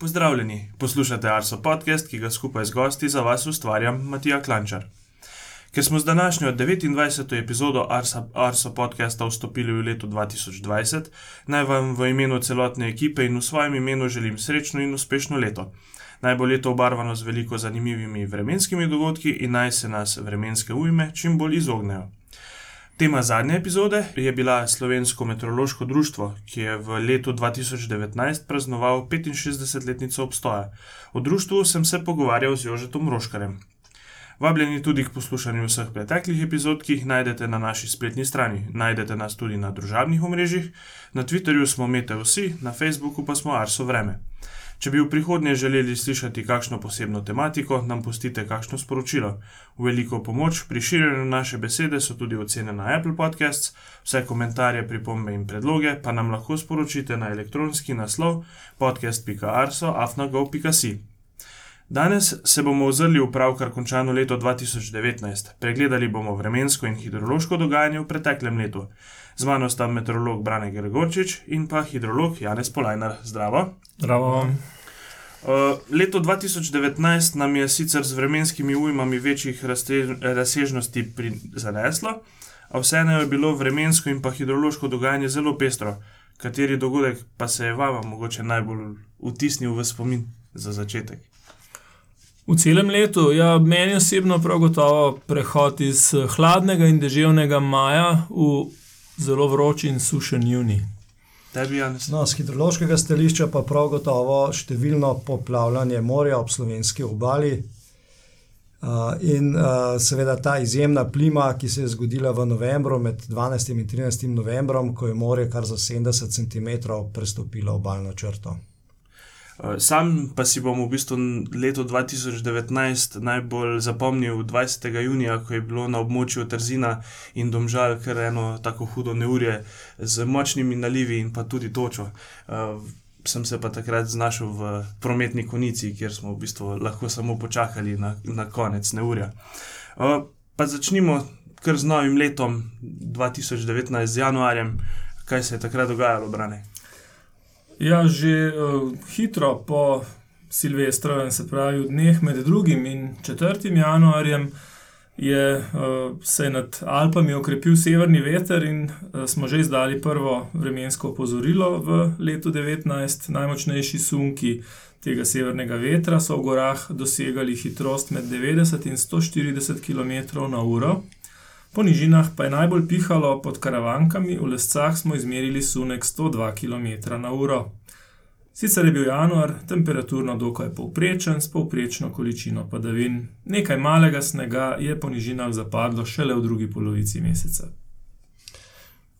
Pozdravljeni, poslušate Arso podcast, ki ga skupaj z gosti za vas ustvarjam Matija Klančar. Ker smo z današnjo 29. epizodo Arsa, Arso podcasta vstopili v leto 2020, naj vam v imenu celotne ekipe in v svojem imenu želim srečno in uspešno leto. Naj bo leto obarvano z veliko zanimivimi vremenskimi dogodki in naj se nas vremenske ujme čim bolj izognejo. Tema zadnje epizode je bila Slovensko meteorološko društvo, ki je v letu 2019 praznoval 65-letnico obstoja. O društvu sem se pogovarjal z Jožetom Roškarjem. Vabljeni tudi k poslušanju vseh preteklih epizod, ki jih najdete na naši spletni strani. Najdete nas tudi na družabnih omrežjih, na Twitterju smo Meteosi, na Facebooku pa smo Arso Vreme. Če bi v prihodnje želeli slišati kakšno posebno tematiko, nam pustite kakšno sporočilo. V veliko pomoč pri širjenju naše besede so tudi ocene na Apple Podcasts, vse komentarje, pripombe in predloge pa nam lahko sporočite na elektronski naslov podcast.arso.afnago.si. Danes se bomo ozrli v pravkar končano leto 2019, pregledali bomo vremensko in hidrološko dogajanje v preteklem letu. Z mano sta meteorolog Brane Gregorčič in pa hidrolog Janez Polajnar. Zdravo. Zdravo. Uh, leto 2019 nam je sicer z vremenskimi ujmami večjih razsežnosti zaneslo, a vseeno je bilo vremensko in pa hidrološko dogajanje zelo pestro. Kateri dogodek pa se je vam mogoče najbolj vtisnil v spomin za začetek? V celem letu, ja, meni osebno prav gotovo prehod iz hladnega in deževnega maja v zelo vroč in sušen juni. No, z hidrološkega stališča pa prav gotovo številno poplavljanje morja ob slovenski obali. Uh, in uh, seveda ta izjemna plima, ki se je zgodila v novembru, med 12 in 13 novembrom, ko je morje kar za 70 cm prestopilo obaljno črto. Eh, sam pa si bom v bistvu leto 2019 najbolj zapomnil 20. junija, ko je bilo na območju Trzina in Domžal kar eno tako hudo neurje z močnimi nalivi in pa tudi točo. Uh, sem se pa takrat znašel v prometni konici, kjer smo v bistvu lahko samo počakali na, na konec neurja. Uh, pa začnimo kar z novim letom 2019, z januarjem, kaj se je takrat dogajalo, brane. Ja, že uh, hitro po Silvestru, se pravi v dneh med 2. in 4. januarjem, je uh, se nad Alpami okrepil severni veter in uh, smo že izdali prvo vremensko opozorilo v letu 2019. Najmočnejši sunki tega severnega vetra so v gorah dosegali hitrost med 90 in 140 km/h. Po nižinah pa je najbolj pihalo pod karavankami, v lescah smo izmerili sunek 102 km/h. Sicer je bil januar temperaturno dokaj povprečen, s povprečno količino padavin, nekaj malega snega je po nižinah zapadlo šele v drugi polovici meseca.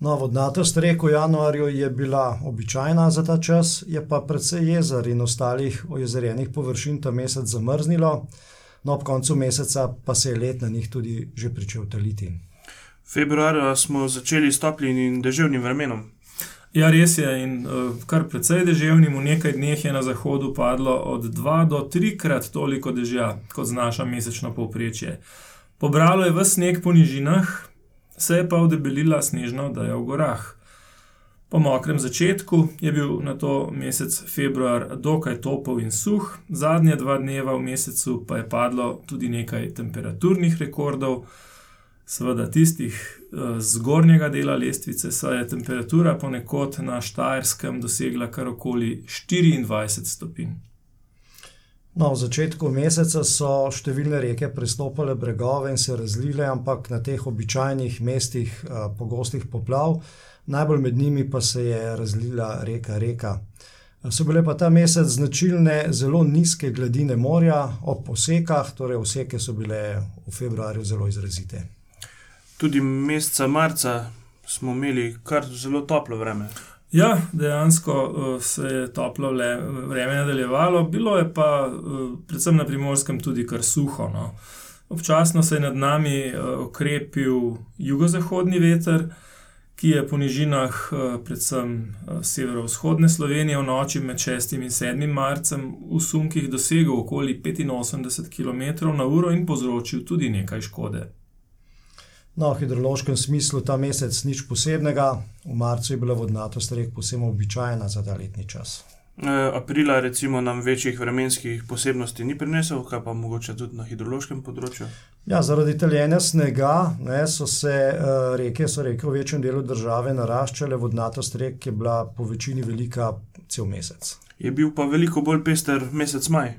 No, vodnatost reke v januarju je bila običajna za ta čas, je pa predvsej jezer in ostalih ojezerjenih površin ta mesec zamrznilo no ob koncu meseca pa se je let na njih tudi že začel taliti. Februarja smo začeli s toplim in deževnim vremenom. Ja, res je, in uh, kar precej deževnim, v nekaj dneh je na zahodu padlo od 2 do 3 krat toliko dežja, kot znaša mesečno povprečje. Pobralo je v sneg po nižinah, se je pa vdebelila snežna oddaja v gorah. Po mokrem začetku je bil na to mesec februar dokaj topel in suh, zadnje dva dneva v mesecu pa je padlo tudi nekaj temperaturnih rekordov, seveda tistih eh, z zgornjega dela lestvice, saj je temperatura ponekod na Štajerskem dosegla kar okoli 24 stopinj. No, v začetku meseca so številne reke prestopile bregove in se razlile, ampak na teh običajnih mestih eh, pogostih poplav najbolj med njimi pa se je razlila reka Reka. So bile pa ta mesec značilne zelo nizke gladine morja ob osekah, torej oseke so bile v februarju zelo izrazite. Tudi meseca marca smo imeli kar zelo toplo vreme. Ja, dejansko uh, se je toplo vreme nadaljevalo, bilo je pa uh, predvsem na primorskem tudi kar suho. No. Občasno se je nad nami uh, okrepil jugozahodni veter, ki je po nižinah, eh, predvsem eh, severovzhodne Slovenije, v noči med 6 in 7 marcem v sunkih dosegel okoli 85 km/h in povzročil tudi nekaj škode. No, v hidrološkem smislu ta mesec nič posebnega, v marcu je bila vodnatost rek posebno običajna za ta letni čas. Aprila, recimo, nam večjih vremenskih posebnosti ni prinesel, kaj pa mogoče tudi na hidrološkem področju. Ja, zaradi taljenja snega ne, so se uh, reke, so reke v večjem delu države naraščale, vodnatost rek je bila po večini velika cel mesec. Je bil pa veliko bolj pester mesec maj.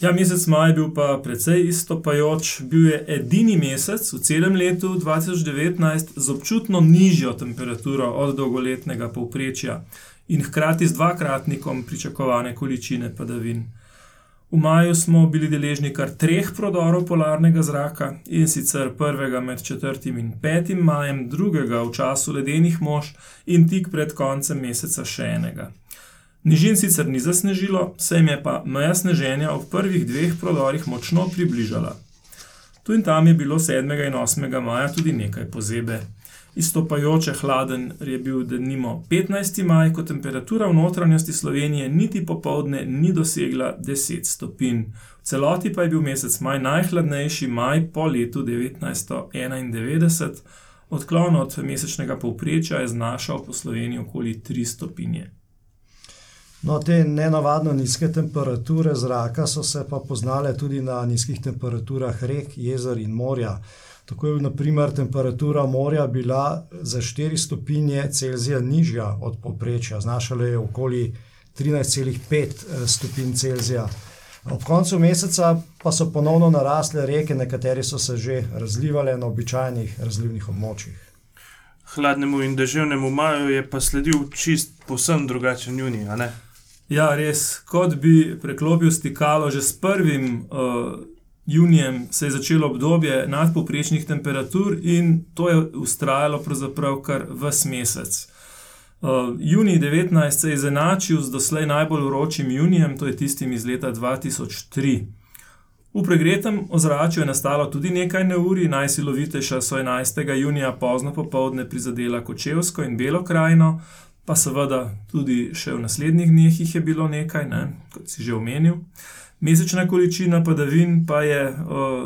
Ja, mesec maj je bil pa precej istopajoč. Bil je edini mesec v celem letu 2019 z občutno nižjo temperaturo od dolgoletnega povprečja in hkrati z dvakratnikom pričakovane količine padavin. V maju smo bili deležni kar treh prodorov polarnega zraka in sicer prvega med 4. in 5. majem, drugega v času ledenih mož in tik pred koncem meseca še enega. Nižin sicer ni zasnežilo, se jim je pa meja sneženja ob prvih dveh prodorih močno približala. Tu in tam je bilo 7. in 8. maja tudi nekaj pozebe. Istopajoče hladen je bil denimo 15. maj, ko temperatura v notranjosti Slovenije niti popovdne ni dosegla 10 stopinj. V celoti pa je bil mesec maj najhladnejši maj po letu 1991, odklon od mesečnega povprečja je znašal po Sloveniji okoli 3 stopinje. No, te nenavadno nizke temperature zraka so se pa poznale tudi na nizkih temperaturah rek, jezer in morja. Tako je naprimer temperatura morja bila za 4 stopinje Celzija nižja od povprečja, znašala je okoli 13,5 eh, stopinj Celzija. Ob koncu meseca pa so ponovno narasle reke, nekatere so se že razlivale na običajnih razlivnih območjih. Hladnemu in deževnemu maju je pa sledil čist posebno drugačen junij. Ja, res, kot bi preklopil stikalo že s prvim uh, junijem, se je začelo obdobje nadpoprečnih temperatur in to je ustrajalo pravzaprav kar ves mesec. Uh, junij 19 se je izenačil z doslej najbolj vročim junijem, to je tistim iz leta 2003. V pregretem ozračju je nastalo tudi nekaj neuri, najsilovitejša so 11. junija pozno popovdne prizadela Kočevsko in Belo krajino, pa seveda tudi še v naslednjih dneh jih je bilo nekaj, ne, kot si že omenil. Mesečna količina padavin pa je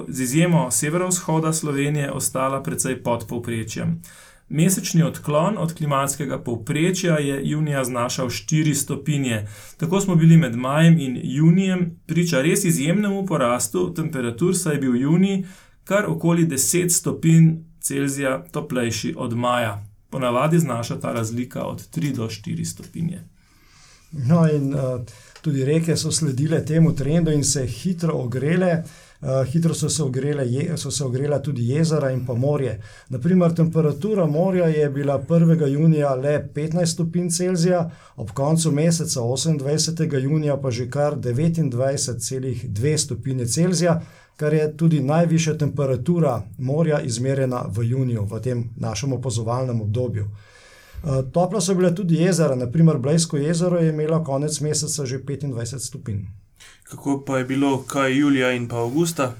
z izjemo severovzhoda Slovenije ostala precej pod povprečjem. Mesečni odklon od klimatskega povprečja je junija znašal 4 stopinje. Tako smo bili med majem in junijem priča res izjemnemu porastu temperatur, saj je bil junij kar okoli 10 stopinj Celzija toplejši od maja ponavadi znaša ta razlika od 3 do 4 stopinje. No, in uh, tudi reke so sledile temu trendu in se hitro ogrele. Uh, hitro so se, ogrele, je, so se ogrela tudi jezera in pa morje. Naprimer, temperatura morja je bila 1. junija le 15 stopinj Celzija, ob koncu meseca 28. junija pa že kar 29,2 stopinje Celzija, kar je tudi najvišja temperatura morja izmerjena v juniju, v tem našem opazovalnem obdobju. Eh, topla so bile tudi jezera, naprimer Blejsko jezero je imelo konec meseca že 25 stopinj. Kako pa je bilo, kaj julija in pa avgusta?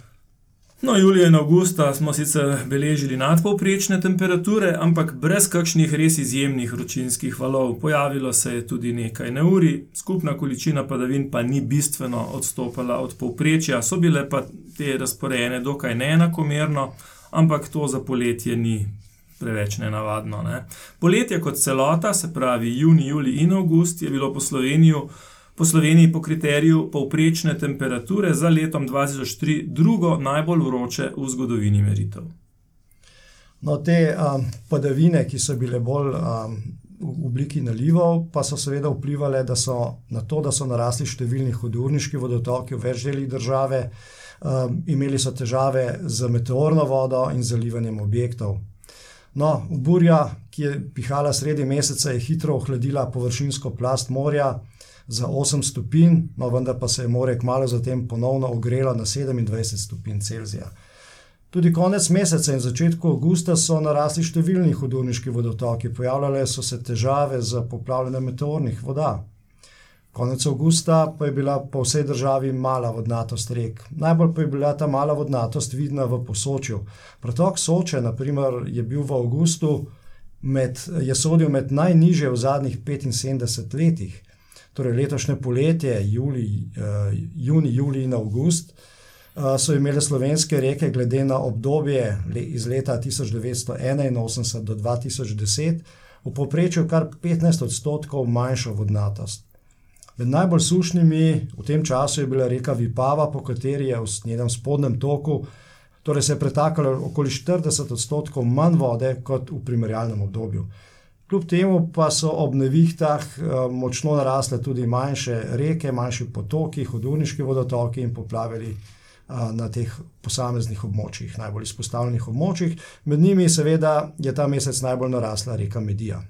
No, julija in avgusta smo sicer beležili nadpovprečne temperature, ampak brez kakšnih res izjemnih vročinskih valov. Pojavilo se je tudi nekaj neuri, skupna količina padavin pa ni bistveno odstopala od povprečja, so bile pa te razporejene dokaj neenakomerno, ampak to za poletje ni preveč nenavadno. Ne. Poletje kot celota, se pravi juni, juli in avgust, je bilo po Sloveniji po Sloveniji po kriteriju povprečne temperature za letom 2003 drugo najbolj vroče v zgodovini meritev. No, te um, padavine, ki so bile bolj um, v obliki nalivov, pa so seveda vplivali na to, da so narasli številni hodurniški vodotoki v več delih države, um, imeli so težave z meteorno vodo in zalivanjem objektov. No, burja, ki je pihala sredi meseca, je hitro ohladila površinsko plast morja, za 8 stopinj, no vendar pa se je more kmalo zatem ponovno ogrelo na 27 stopinj Celzija. Tudi konec meseca in začetku avgusta so narasli številni hudovniški vodotoki, pojavljale so se težave z poplavljanjem meteornih voda. Konec avgusta pa je bila po vsej državi mala vodnatost rek. Najbolj pa je bila ta mala vodnatost vidna v posočju. Pretok Soče, naprimer, je bil v avgustu med, je sodil med najnižje v zadnjih 75 letih torej letošnje poletje, juli, uh, juni, juli in august, uh, so imele slovenske reke, glede na obdobje iz leta 1981 do 2010, v povprečju kar 15 odstotkov manjšo vodnatost. Med najbolj sušnimi v tem času je bila reka Vipava, po kateri je v njenem spodnjem toku torej se je pretakalo okoli 40 odstotkov manj vode kot v primerjalnem obdobju. Kljub temu pa so ob nevihtah močno narasle tudi manjše reke, manjši potoki, hodovniški vodotoki in poplavili na teh posameznih območjih, najbolj izpostavljenih območjih. Med njimi, seveda, je ta mesec najbolj narasla reka Medija.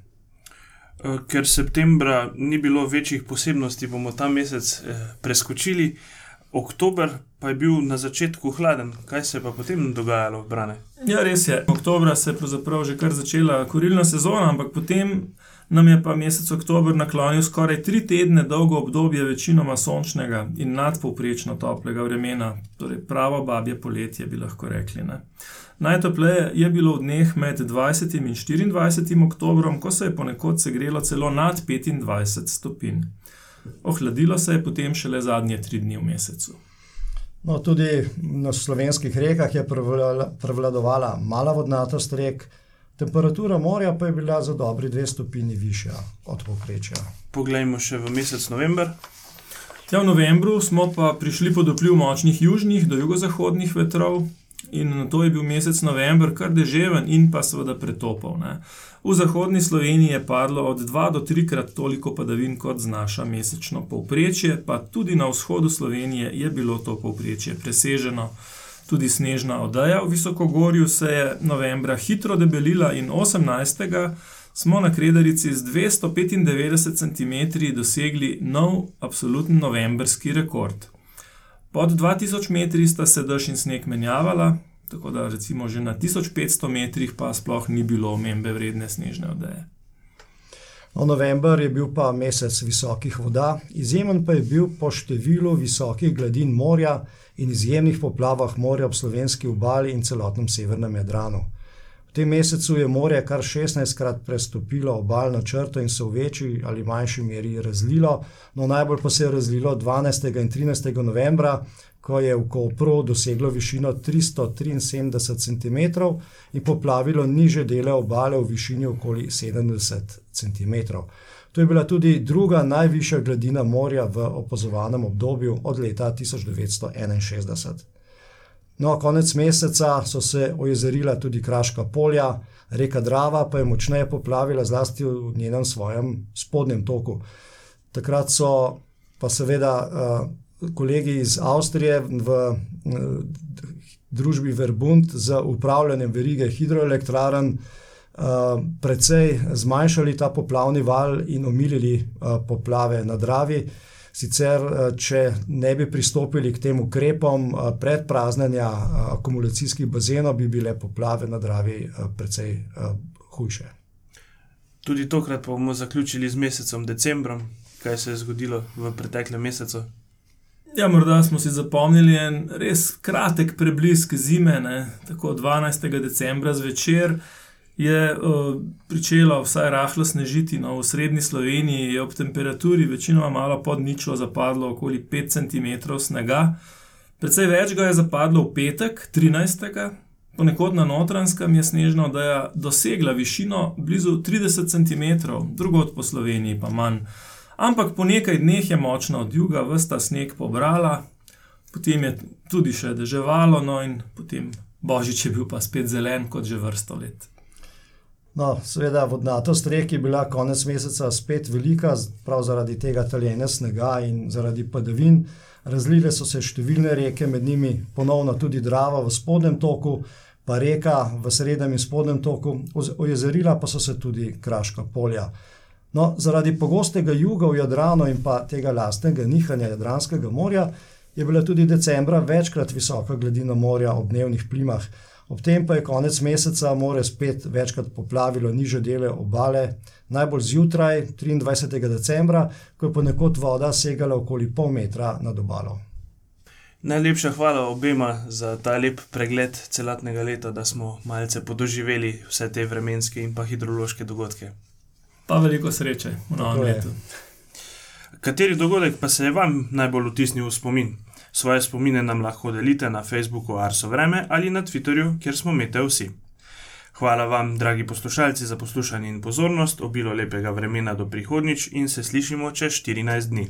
Ker septembra ni bilo večjih posebnosti, bomo ta mesec preskočili. Oktober pa je bil na začetku hladen. Kaj se je pa potem dogajalo, Brane? Ja, res je. Oktobra se je pravzaprav že kar začela kurilna sezona, ampak potem nam je pa mesec oktober naklonil skoraj tri tedne dolgo obdobje večinoma sončnega in nadpovprečno toplega vremena. Torej pravo babje poletje, bi lahko rekli, ne. Najtopleje je bilo v dneh med dvajsetim in štiriindvajsetim oktobrom, ko se je ponekod segrelo celo nad petindvajset stopinj. Ohladilo se je potem šele zadnje tri dni v mesecu. No, tudi na slovenskih rekah je prevladovala mala vodnatost rek, temperatura morja pa je bila za dobri dve stopinji višja od povprečja. Poglejmo še v mesec november. Tja v novembru smo pa prišli pod vpliv močnih južnih do jugozahodnih vetrov in nato je bil mesec november kar deževen in pa seveda pretopel, ne. V zahodni Sloveniji je padlo od dva do trikrat toliko padavin, kot znaša mesečno povprečje, pa tudi na vzhodu Slovenije je bilo to povprečje preseženo. Tudi snežna odeja v visokogorju se je novembra hitro debelila in osemnajstega smo na Kredarici z dvesto petindevetdeset centimetri dosegli nov absolutni novembrski rekord. Pod dva tisoč metri sta se dež in sneg menjavala, tako da recimo že na tisoč petsto metrih pa sploh ni bilo omembe vredne snežne odeje. No, november je bil pa mesec visokih voda, izjemen pa je bil po številu visokih gladin morja in izjemnih poplavah morja ob slovenski obali in celotnem severnem Jadranu. Tem mesecu je morje kar šestnajstkrat prestopilo obalno črto in se v večji ali manjši meri razlilo. No, najbolj pa se je razlilo dvanajstega in trinajstega novembra, ko je v Kopru doseglo višino tristo triinsedemdeset centimetrov in poplavilo nižje dele obale v višini okoli sedemdeset centimetrov. To je bila tudi druga najvišja gladina morja v opazovanem obdobju od leta tisoč devetsto enainšestdeset. No, konec meseca so se ojezerila tudi kraška polja, reka Drava pa je močneje poplavila, zlasti v njenem svojem spodnjem toku. Takrat so pa seveda kolegi iz Avstrije v družbi Verbund z upravljanjem verige hidroelektrarn precej zmanjšali ta poplavni val in omilili poplave na Dravi. Sicer, če ne bi pristopili k tem ukrepom predpraznjenja akumulacijskih bazenov, bi bile poplave na Dravi precej hujše. Tudi tokrat pa bomo zaključili z mesecem decembrom. Kaj se je zgodilo v preteklem mesecu? Ja, morda smo si zapomnili en res kratek preblisk zime, ne. Tako dvanajstega decembra zvečer je pričelo vsaj rahlo snežiti, no, v osrednji Sloveniji je ob temperaturi večinoma malo pod ničlo zapadlo okoli pet centimetrov snega. Precej več ga je zapadlo v petek, trinajstega, ponekod na Notranjskem je snežna odeja dosegla višino blizu trideset centimetrov, drugod po Sloveniji pa manj. Ampak po nekaj dneh je močna odjuga ves ta sneg pobrala, potem je tudi še deževalo, no, in potem božič je bil pa spet zelen kot že vrsto let. No, seveda vodnatost rek je bila konec meseca spet velika, prav zaradi tega taljenja snega in zaradi padavin. Razlile so se številne reke, med njimi ponovno tudi Drava v spodnjem toku, pa Reka v srednjem in spodnjem toku, ojezerila pa so se tudi kraška polja. No, zaradi pogostega juga v Jadranu in pa tega lastnega nihanja Jadranskega morja je bila tudi decembra večkrat visoka gladina morja ob dnevnih plimah. Ob tem pa je konec meseca morje spet večkrat poplavilo nižje dele obale, najbolj zjutraj, triindvajsetega decembra, ko je ponekod voda segala okoli pol metra nad obalo. Najlepša hvala obema za ta lep pregled celotnega leta, da smo malce podoživeli vse te vremenske in pa hidrološke dogodke. Pa veliko sreče v novem letu. Kateri dogodek pa se je vam najbolj vtisnil v spomin? Svoje spomine nam lahko delite na Facebooku Arso vreme ali na Twitterju, kjer smo Meteo vsi. Hvala vam, dragi poslušalci, za poslušanje in pozornost, obilo lepega vremena do prihodnjič in se slišimo čez štirinajst dni.